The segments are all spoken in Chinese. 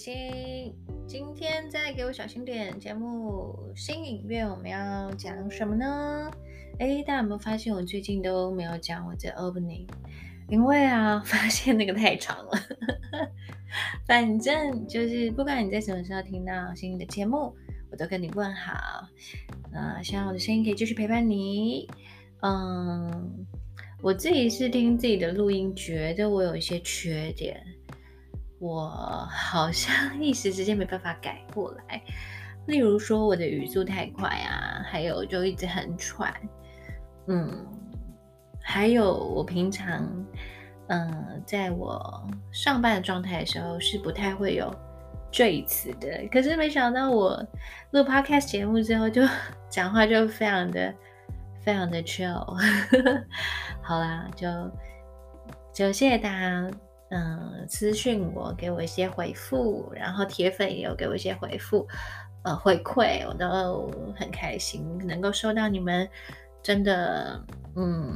心。今天再给我小心点，节目新影院我们要讲什么呢？哎，大家有没有发现我最近都没有讲我的 opening？因为啊，发现那个太长了。反正就是不管你在什么时候听到新的节目，我都跟你问好。那希望我的声音可以继续陪伴你。嗯，我自己是听自己的录音，觉得我有一些缺点。我好像 一时之间没办法改过来，例如说我的语速太快啊，还有就一直很喘，嗯，还有我平常，嗯，在我上班的状态的时候是不太会有赘词的，可是没想到我录 podcast 节目之后，就 讲话就非常的非常的 chill，好啦，就就谢谢大家。嗯，私讯我，给我一些回复，然后铁粉也有给我一些回复，呃，回馈，我都很开心，能够收到你们真的，嗯，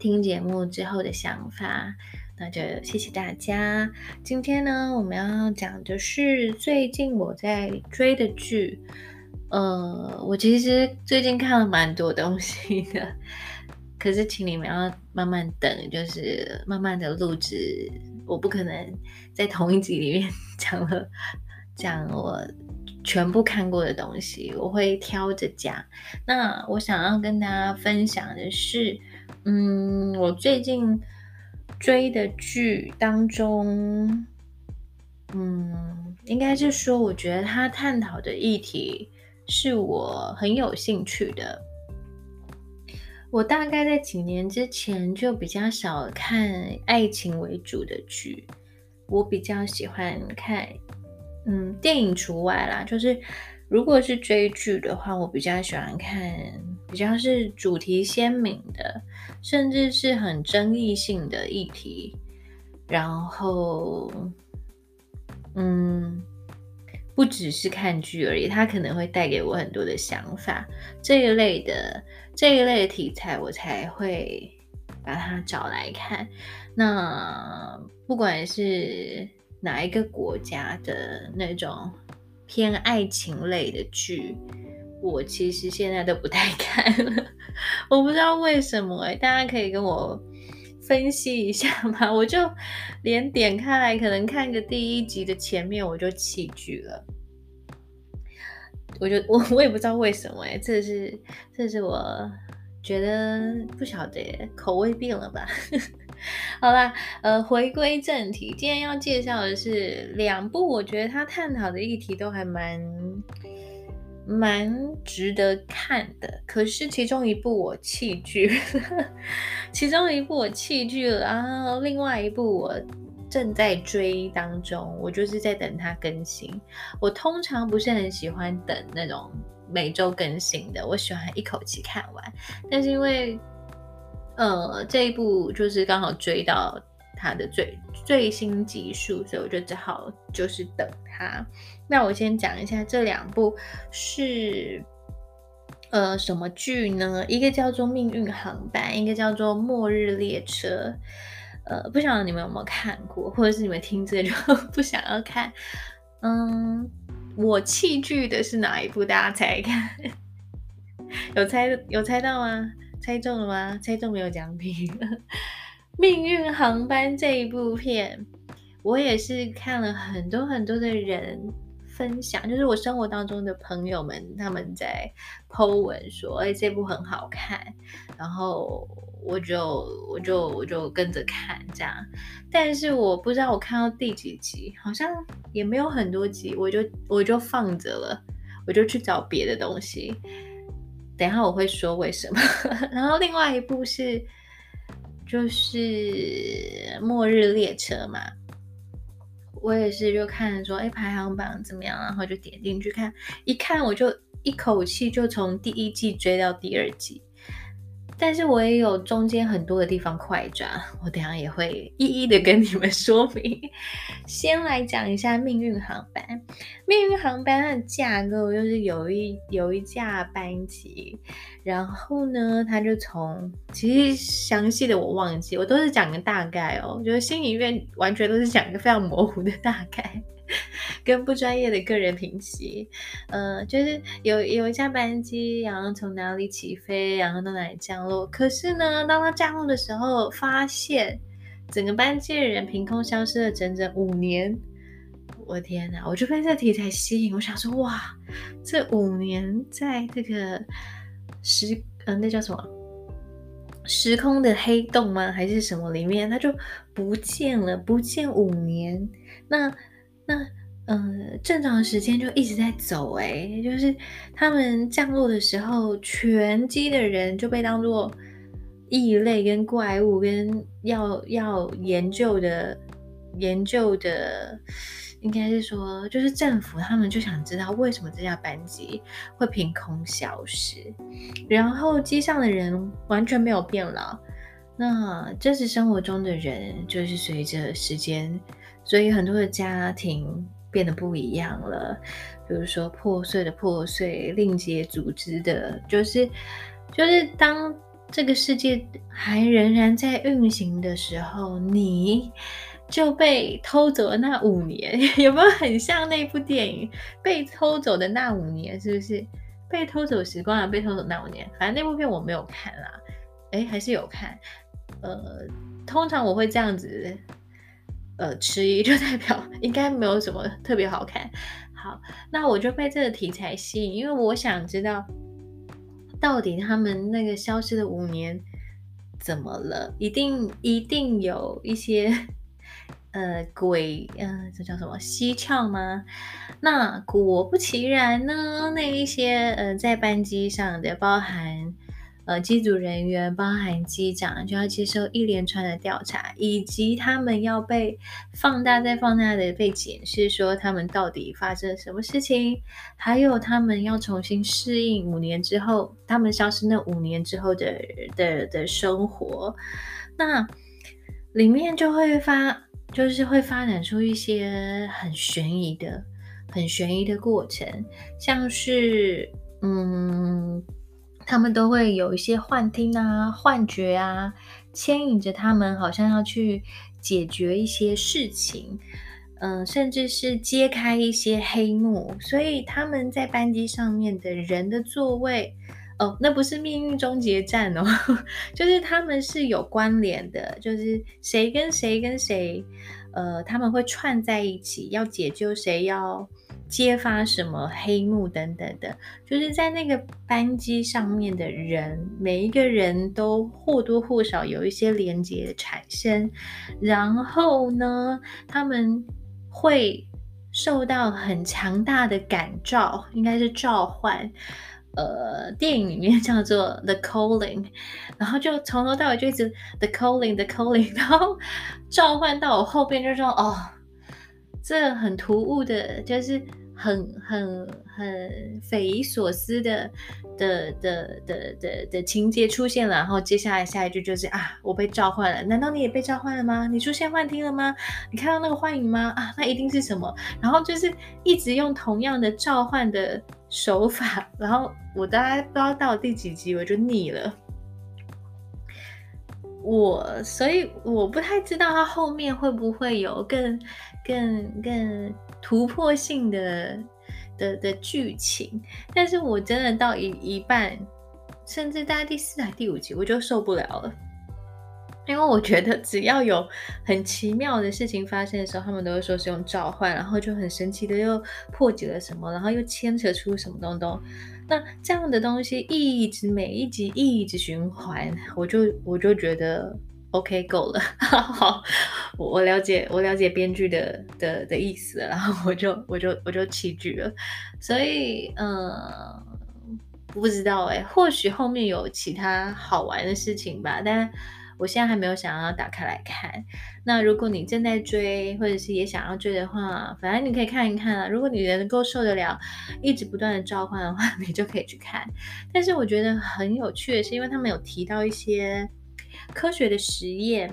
听节目之后的想法，那就谢谢大家。今天呢，我们要讲的是最近我在追的剧，呃，我其实最近看了蛮多东西的。可是，请你们要慢慢等，就是慢慢的录制。我不可能在同一集里面讲了讲我全部看过的东西，我会挑着讲。那我想要跟大家分享的是，嗯，我最近追的剧当中，嗯，应该是说，我觉得他探讨的议题是我很有兴趣的。我大概在几年之前就比较少看爱情为主的剧，我比较喜欢看，嗯，电影除外啦。就是如果是追剧的话，我比较喜欢看比较是主题鲜明的，甚至是很争议性的议题。然后，嗯。不只是看剧而已，它可能会带给我很多的想法。这一类的这一类的题材，我才会把它找来看。那不管是哪一个国家的那种偏爱情类的剧，我其实现在都不太 看了。我不知道为什么哎，大家可以跟我分析一下吗？我就连点开来，可能看个第一集的前面，我就弃剧了。我就我我也不知道为什么哎，这是这是我觉得不晓得口味变了吧？好啦，呃，回归正题，今天要介绍的是两部，我觉得他探讨的议题都还蛮蛮值得看的。可是其中一部我弃剧，其中一部我弃剧了，然后另外一部我。正在追当中，我就是在等它更新。我通常不是很喜欢等那种每周更新的，我喜欢一口气看完。但是因为，呃，这一部就是刚好追到它的最最新集数，所以我就只好就是等它。那我先讲一下这两部是呃什么剧呢？一个叫做《命运航班》，一个叫做《末日列车》。呃，不晓得你们有没有看过，或者是你们听这就 不想要看。嗯，我弃剧的是哪一部？大家猜看，有猜有猜到吗？猜中了吗？猜中没有奖品。命运航班这一部片，我也是看了很多很多的人。分享就是我生活当中的朋友们，他们在 Po 文说：“哎，这部很好看。”然后我就我就我就跟着看这样。但是我不知道我看到第几集，好像也没有很多集，我就我就放着了，我就去找别的东西。等一下我会说为什么。然后另外一部是就是《末日列车》嘛。我也是，就看说，哎，排行榜怎么样？然后就点进去看，一看我就一口气就从第一季追到第二季。但是我也有中间很多的地方快转，我等下也会一一的跟你们 说明。先来讲一下命运航班。命运航班的架构就是有一有一架班机，然后呢，它就从其实详细的我忘记，我都是讲个大概哦，我觉得心里面完全都是讲一个非常模糊的大概。跟不专业的个人评级，呃，就是有有一架班机，然后从哪里起飞，然后到哪里降落。可是呢，当它降落的时候，发现整个班机的人凭空消失了整整五年。我天哪！我就被这题材吸引，我想说，哇，这五年在这个时，呃，那叫什么？时空的黑洞吗？还是什么里面，它就不见了，不见五年。那那呃，正常时间就一直在走，哎，就是他们降落的时候，全机的人就被当做异类跟怪物，跟要要研究的研究的。应该是说，就是政府他们就想知道为什么这架班机会凭空消失，然后机上的人完全没有变老。那真实生活中的人，就是随着时间，所以很多的家庭变得不一样了。比如说破碎的破碎，另结组织的，就是就是当这个世界还仍然在运行的时候，你。就被偷走的那五年，有没有很像那部电影《被偷走的那五年》？是不是被偷走时光啊？被偷走那五年，反正那部片我没有看啦。哎，还是有看。呃，通常我会这样子，呃，迟疑 就代表应该没有什么特别好看。好，那我就被这个题材吸引，因为我想知道到底他们那个消失的五年怎么了？一定一定有一些。呃，鬼，呃，这叫什么蹊跷吗？那果不其然呢，那一些呃，在班机上的，包含呃机组人员，包含机长，就要接受一连串的调查，以及他们要被放大再放大的被检视，说他们到底发生了什么事情，还有他们要重新适应五年之后，他们消失那五年之后的的的生活，那里面就会发。就是会发展出一些很悬疑的、很悬疑的过程，像是嗯，他们都会有一些幻听啊、幻觉啊，牵引着他们，好像要去解决一些事情，嗯，甚至是揭开一些黑幕，所以他们在班机上面的人的座位。哦，那不是命运终结站哦，就是他们是有关联的，就是谁跟谁跟谁，呃，他们会串在一起，要解救谁，要揭发什么黑幕等等的，就是在那个班机上面的人，每一个人都或多或少有一些连接产生，然后呢，他们会受到很强大的感召，应该是召唤。呃，电影里面叫做 The Calling，然后就从头到尾就一直 The Calling，The Calling，然后召唤到我后边就说哦，这很突兀的，就是很很很匪夷所思的的的的的的情节出现了，然后接下来下一句就是啊，我被召唤了，难道你也被召唤了吗？你出现幻听了吗？你看到那个幻影吗？啊，那一定是什么？然后就是一直用同样的召唤的。手法，然后我大概不知道到第几集我就腻了，我所以我不太知道它后面会不会有更更更突破性的的的剧情，但是我真的到一一半，甚至大概第四还第五集我就受不了了。因为我觉得只要有很奇妙的事情发生的时候，他们都会说是用召唤，然后就很神奇的又破解了什么，然后又牵扯出什么东东。那这样的东西一直每一集一直循环，我就我就觉得 OK 够了。好，我我了解我了解编剧的的的意思，然后我就我就我就弃剧了。所以嗯，不知道哎，或许后面有其他好玩的事情吧，但。我现在还没有想要打开来看。那如果你正在追，或者是也想要追的话，反正你可以看一看啊。如果你能够受得了一直不断的召唤的话，你就可以去看。但是我觉得很有趣的是，因为他们有提到一些科学的实验，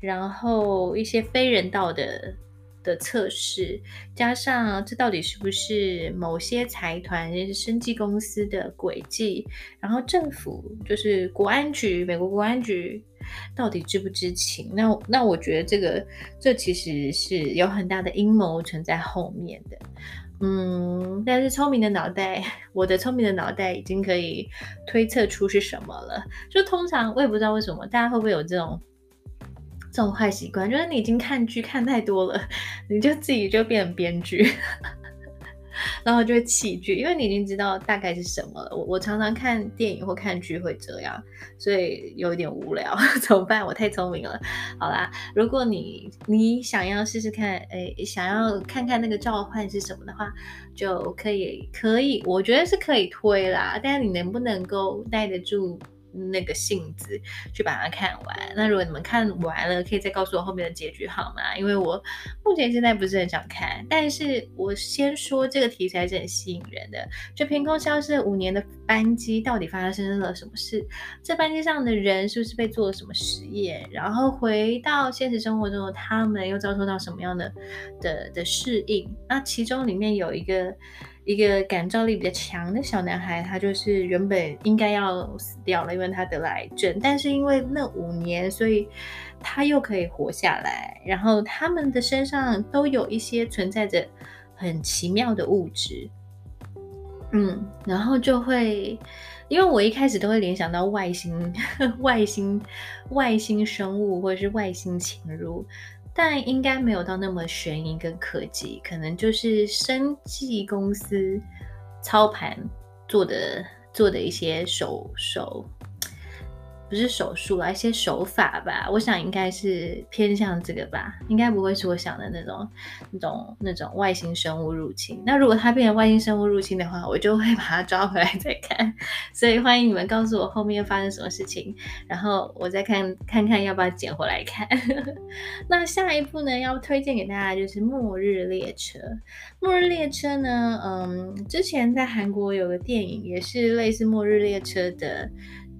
然后一些非人道的的测试，加上这到底是不是某些财团、生技公司的轨迹，然后政府就是国安局，美国国安局到底知不知情？那那我觉得这个这其实是有很大的阴谋存在后面的。嗯，但是聪明的脑袋，我的聪明的脑袋已经可以推测出是什么了。就通常我也不知道为什么，大家会不会有这种？这种坏习惯，就是你已经看剧看太多了，你就自己就变成编剧，然后就会弃剧，因为你已经知道大概是什么了。我我常常看电影或看剧会这样，所以有点无聊，怎么办？我太聪明了。好啦，如果你你想要试试看，哎，想要看看那个召唤是什么的话，就可以可以，我觉得是可以推啦，但是你能不能够耐得住？那个性子去把它看完。那如果你们看完了，可以再告诉我后面的结局好吗？因为我目前现在不是很想看。但是我先说这个题材是很吸引人的。就凭空消失五年的班机到底发生了什么事？这班机上的人是不是被做了什么实验？然后回到现实生活中，他们又遭受到什么样的的的适应？那其中里面有一个。一个感召力比较强的小男孩，他就是原本应该要死掉了，因为他得了癌症。但是因为那五年，所以他又可以活下来。然后他们的身上都有一些存在着很奇妙的物质，嗯，然后就会，因为我一开始都会联想到外星、外星、外星生物或者是外星侵入。但应该没有到那么悬疑跟科技，可能就是生技公司操盘做的做的一些手手。不是手术啊，一些手法吧，我想应该是偏向这个吧，应该不会是我想的那种、那种、那种外星生物入侵。那如果它变成外星生物入侵的话，我就会把它抓回来再看。所以欢迎你们告诉我后面发生什么事情，然后我再看看看要不要捡回来看。那下一步呢，要推荐给大家就是《末日列车》。《末日列车》呢，嗯，之前在韩国有个电影也是类似《末日列车》的。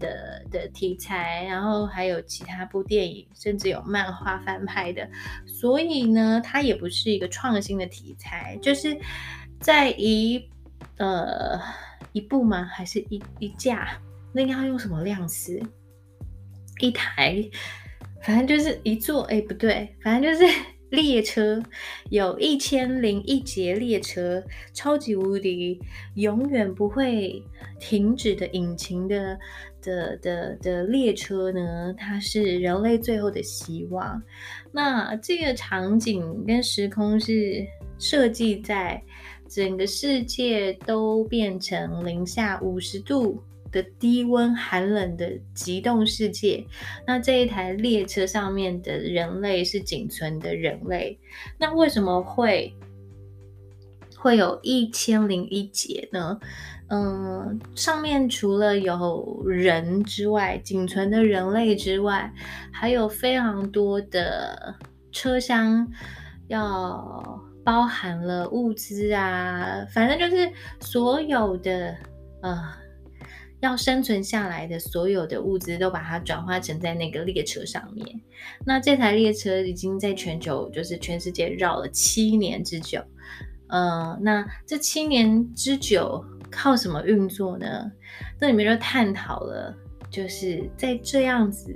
的的题材，然后还有其他部电影，甚至有漫画翻拍的，所以呢，它也不是一个创新的题材，就是在一呃一部吗？还是一一架？那应该要用什么量词？一台，反正就是一座，哎，不对，反正就是。列车有一千零一节列车，超级无敌，永远不会停止的引擎的的的的列车呢？它是人类最后的希望。那这个场景跟时空是设计在整个世界都变成零下五十度。的低温寒冷的极冻世界，那这一台列车上面的人类是仅存的人类，那为什么会会有一千零一节呢？嗯，上面除了有人之外，仅存的人类之外，还有非常多的车厢，要包含了物资啊，反正就是所有的呃。要生存下来的所有的物资都把它转化成在那个列车上面。那这台列车已经在全球，就是全世界绕了七年之久。呃，那这七年之久靠什么运作呢？那里面就探讨了，就是在这样子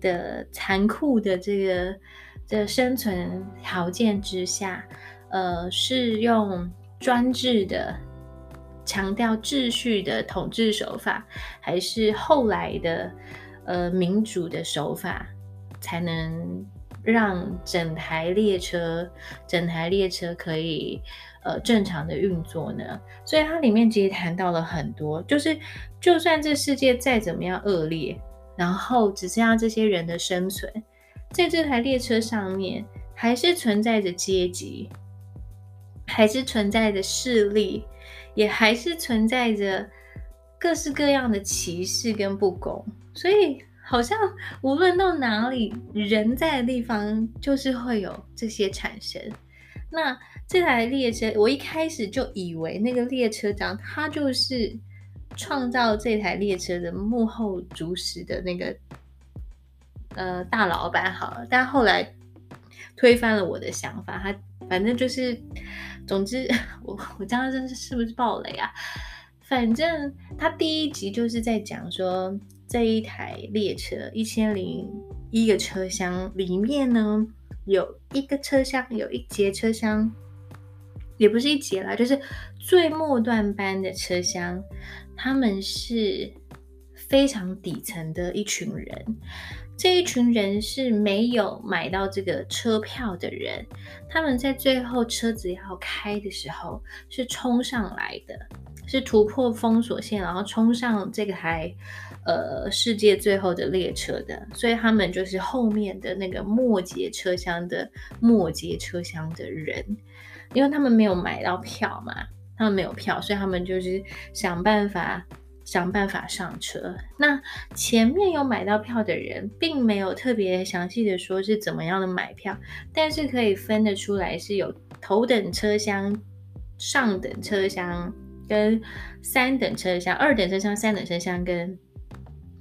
的残酷的这个的生存条件之下，呃，是用专制的。强调秩序的统治手法，还是后来的呃民主的手法，才能让整台列车、整台列车可以呃正常的运作呢？所以它里面其实谈到了很多，就是就算这世界再怎么样恶劣，然后只剩下这些人的生存，在这台列车上面还是存在着阶级，还是存在着势力。也还是存在着各式各样的歧视跟不公，所以好像无论到哪里，人在的地方就是会有这些产生。那这台列车，我一开始就以为那个列车长他就是创造这台列车的幕后主使的那个呃大老板好了，但后来推翻了我的想法。他反正就是，总之 我我这样真是是不是暴雷啊？反正他第一集就是在讲说，这一台列车一千零一个车厢里面呢，有一个车厢有一节车厢，也不是一节啦，就是最末段班的车厢，他们是。非常底层的一群人，这一群人是没有买到这个车票的人，他们在最后车子要开的时候是冲上来的，是突破封锁线，然后冲上这个台呃世界最后的列车的，所以他们就是后面的那个末节车厢的末节车厢的人，因为他们没有买到票嘛，他们没有票，所以他们就是想办法。想办法上车。那前面有买到票的人，并没有特别详细的说是怎么样的买票，但是可以分得出来是有头等车厢、上等车厢跟三等车厢、二等车厢、三等车厢跟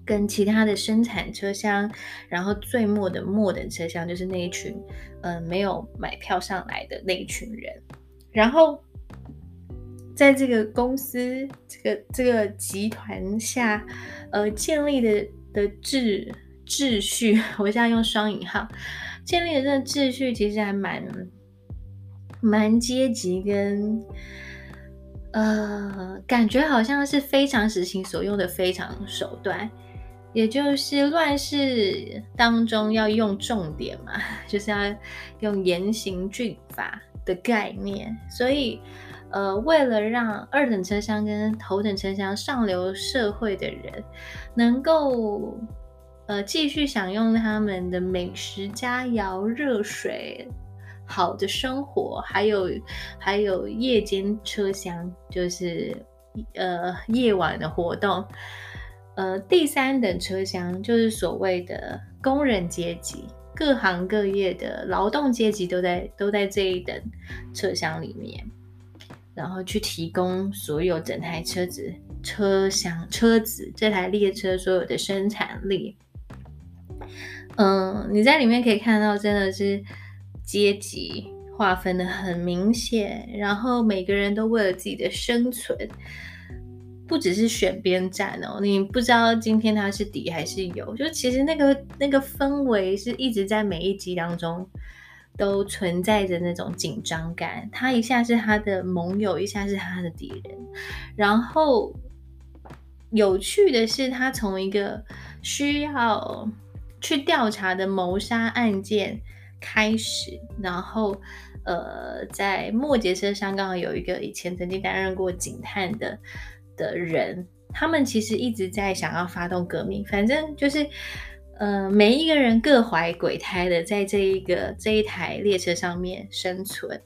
跟其他的生产车厢，然后最末的末等车厢就是那一群，嗯，没有买票上来的那一群人，然后。在这个公司、这个这个集团下，呃，建立的的秩秩序，我现在用双引号，建立的这个秩序其实还蛮蛮阶级跟呃，感觉好像是非常实行所用的非常手段，也就是乱世当中要用重点嘛，就是要用严刑峻法的概念，所以。呃，为了让二等车厢跟头等车厢上流社会的人能够呃继续享用他们的美食佳肴、热水、好的生活，还有还有夜间车厢，就是呃夜晚的活动。呃，第三等车厢就是所谓的工人阶级，各行各业的劳动阶级都在都在这一等车厢里面。然后去提供所有整台车子、车厢、车子这台列车所有的生产力。嗯，你在里面可以看到，真的是阶级划分的很明显。然后每个人都为了自己的生存，不只是选边站哦。你不知道今天他是敌还是友，就其实那个那个氛围是一直在每一集当中。都存在着那种紧张感，他一下是他的盟友，一下是他的敌人。然后有趣的是，他从一个需要去调查的谋杀案件开始，然后呃，在末节车上刚好有一个以前曾经担任过警探的的人，他们其实一直在想要发动革命，反正就是。呃，每一个人各怀鬼胎的，在这一个这一台列车上面生存，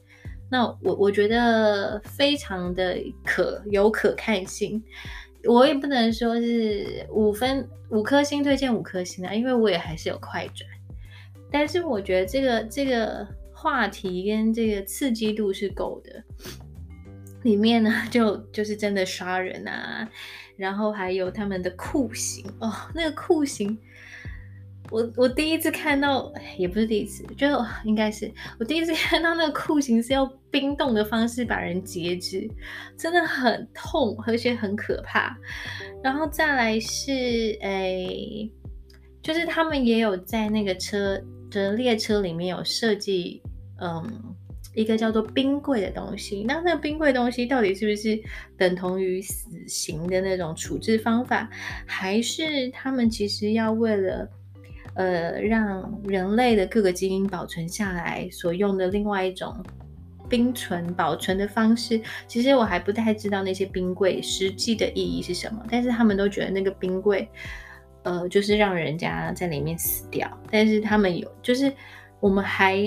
那我我觉得非常的可有可看性。我也不能说是五分五颗星推荐五颗星啊，因为我也还是有快转。但是我觉得这个这个话题跟这个刺激度是够的。里面呢，就就是真的杀人啊，然后还有他们的酷刑哦，那个酷刑。我我第一次看到，也不是第一次，就应该是我第一次看到那个酷刑是用冰冻的方式把人截肢，真的很痛，而且很可怕。然后再来是，诶，就是他们也有在那个车的列车里面有设计，嗯，一个叫做冰柜的东西。那那个冰柜东西到底是不是等同于死刑的那种处置方法，还是他们其实要为了？呃，让人类的各个基因保存下来所用的另外一种冰存保存的方式，其实我还不太知道那些冰柜实际的意义是什么。但是他们都觉得那个冰柜，呃，就是让人家在里面死掉。但是他们有，就是我们还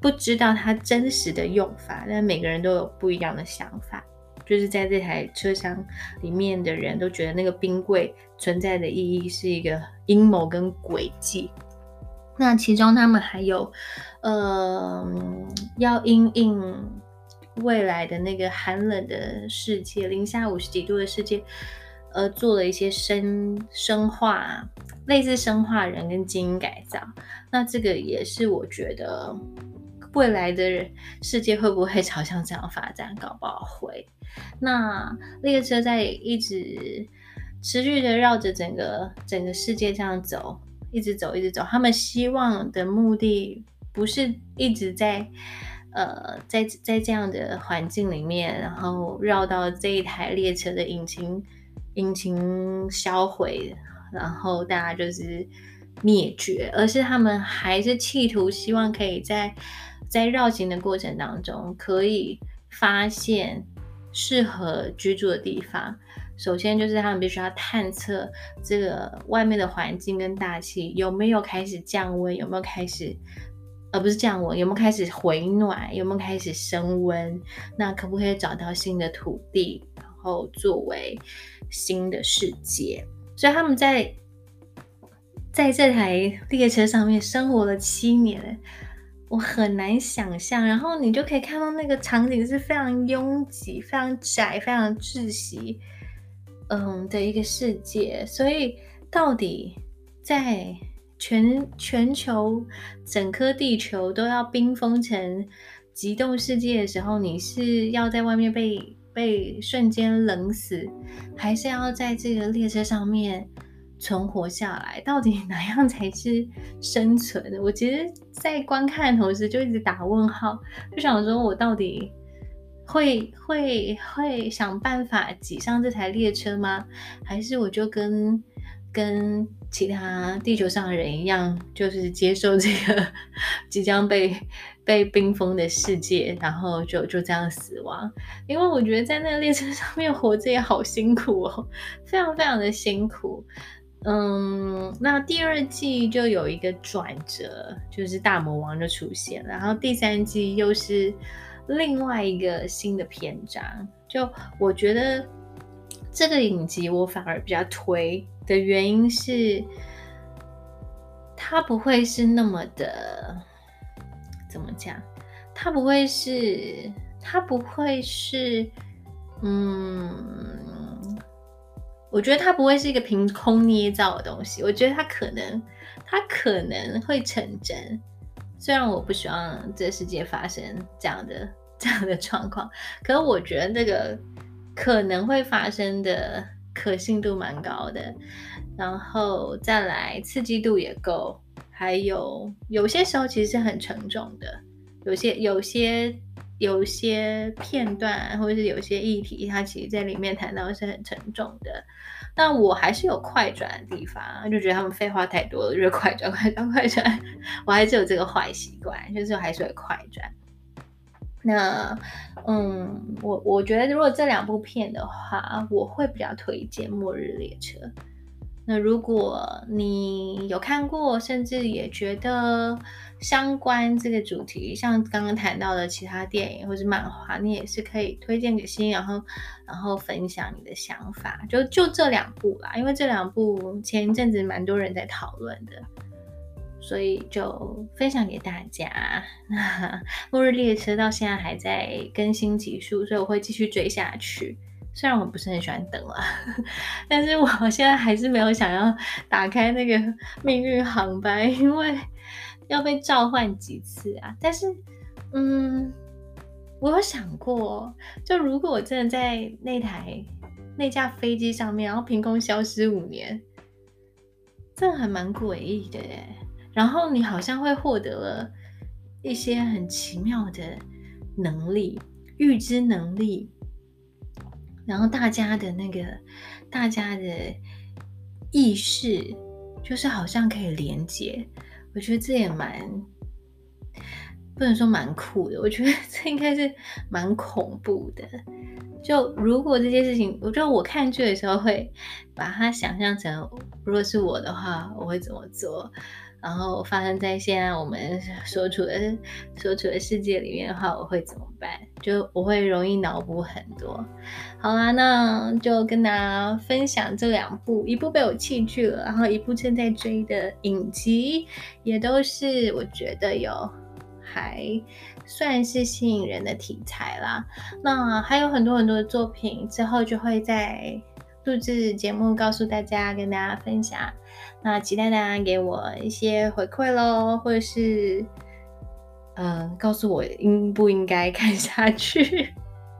不知道它真实的用法。但每个人都有不一样的想法。就是在这台车厢里面的人都觉得那个冰柜存在的意义是一个阴谋跟诡计。那其中他们还有，呃，要因应未来的那个寒冷的世界，零下五十几度的世界，呃，做了一些生生化，类似生化人跟基因改造。那这个也是我觉得未来的世界会不会朝向这样发展？搞不好会。那列车在一直持续的绕着整个整个世界这样走，一直走，一直走。他们希望的目的不是一直在呃在在这样的环境里面，然后绕到这一台列车的引擎引擎销毁，然后大家就是灭绝，而是他们还是企图希望可以在在绕行的过程当中可以发现。适合居住的地方，首先就是他们必须要探测这个外面的环境跟大气有没有开始降温，有没有开始，而不是降温，有没有开始回暖，有没有开始升温？那可不可以找到新的土地，然后作为新的世界？所以他们在在这台列车上面生活了七年。我很难想象，然后你就可以看到那个场景是非常拥挤、非常窄、非常窒息，嗯的一个世界。所以，到底在全全球整颗地球都要冰封成极冻世界的时候，你是要在外面被被瞬间冷死，还是要在这个列车上面？存活下来，到底哪样才是生存？我其实，在观看的同时就一直打问号，就想说，我到底会会会想办法挤上这台列车吗？还是我就跟跟其他地球上的人一样，就是接受这个即将被被冰封的世界，然后就就这样死亡？因为我觉得在那个列车上面活着也好辛苦哦，非常非常的辛苦。嗯，那第二季就有一个转折，就是大魔王就出现了，然后第三季又是另外一个新的篇章。就我觉得这个影集我反而比较推的原因是，它不会是那么的怎么讲？它不会是，它不会是，嗯。我觉得它不会是一个凭空捏造的东西，我觉得它可能，它可能会成真。虽然我不希望这世界发生这样的 这样的状况，可是我觉得这个可能会发生的可信度蛮高的。然后再来刺激度也够，还有有些时候其实是很沉重的，有些有些。有些片段或者是有些议题，它其实在里面谈到是很沉重的。但我还是有快转的地方，就觉得他们废话太多了，就是快转、快转、快转。我还是有这个坏习惯，就是还是会快转。那，嗯，我我觉得如果这两部片的话，我会比较推荐《末日列车》。那如果你有看过，甚至也觉得相关这个主题，像刚刚谈到的其他电影或者漫画，你也是可以推荐给新，然后然后分享你的想法。就就这两部啦，因为这两部前一阵子蛮多人在讨论的，所以就分享给大家。那 末日列车到现在还在更新集数，所以我会继续追下去。虽然我不是很喜欢等了，但是我现在还是没有想要打开那个命运航班，因为要被召唤几次啊。但是，嗯，我有想过，就如果我真的在那台那架飞机上面，然后凭空消失五年，这还蛮诡异的耶。然后你好像会获得了一些很奇妙的能力，预知能力。然后大家的那个，大家的意识，就是好像可以连接。我觉得这也蛮，不能说蛮酷的。我觉得这应该是蛮恐怖的。就如果这件事情，我觉得我看剧的时候会把它想象成，如果是我的话，我会怎么做？然后发生在现在我们所处的所处的世界里面的话，我会怎么办？就我会容易脑补很多。好啦，那就跟大家分享这两部，一部被我弃剧了，然后一部正在追的影集，也都是我觉得有还算是吸引人的题材啦。那还有很多很多的作品，之后就会在录制节目告诉大家，跟大家分享。那期待大家给我一些回馈喽，或者是嗯，告诉我应不应该看下去。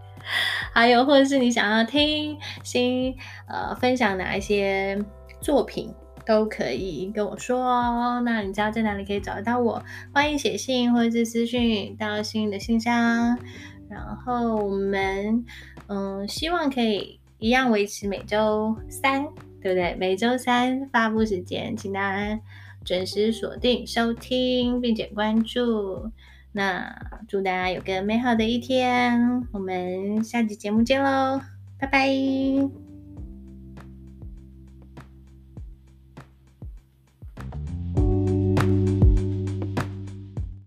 还有，或者是你想要听新呃分享哪一些作品，都可以跟我说哦。那你知道在哪里可以找得到我？欢迎写信或者是私讯到新的信箱。然后我们嗯，希望可以一样维持每周三，对不对？每周三发布时间，请大家准时锁定收听，并且关注。那祝大家有个美好的一天，我们下期节目见喽，拜拜。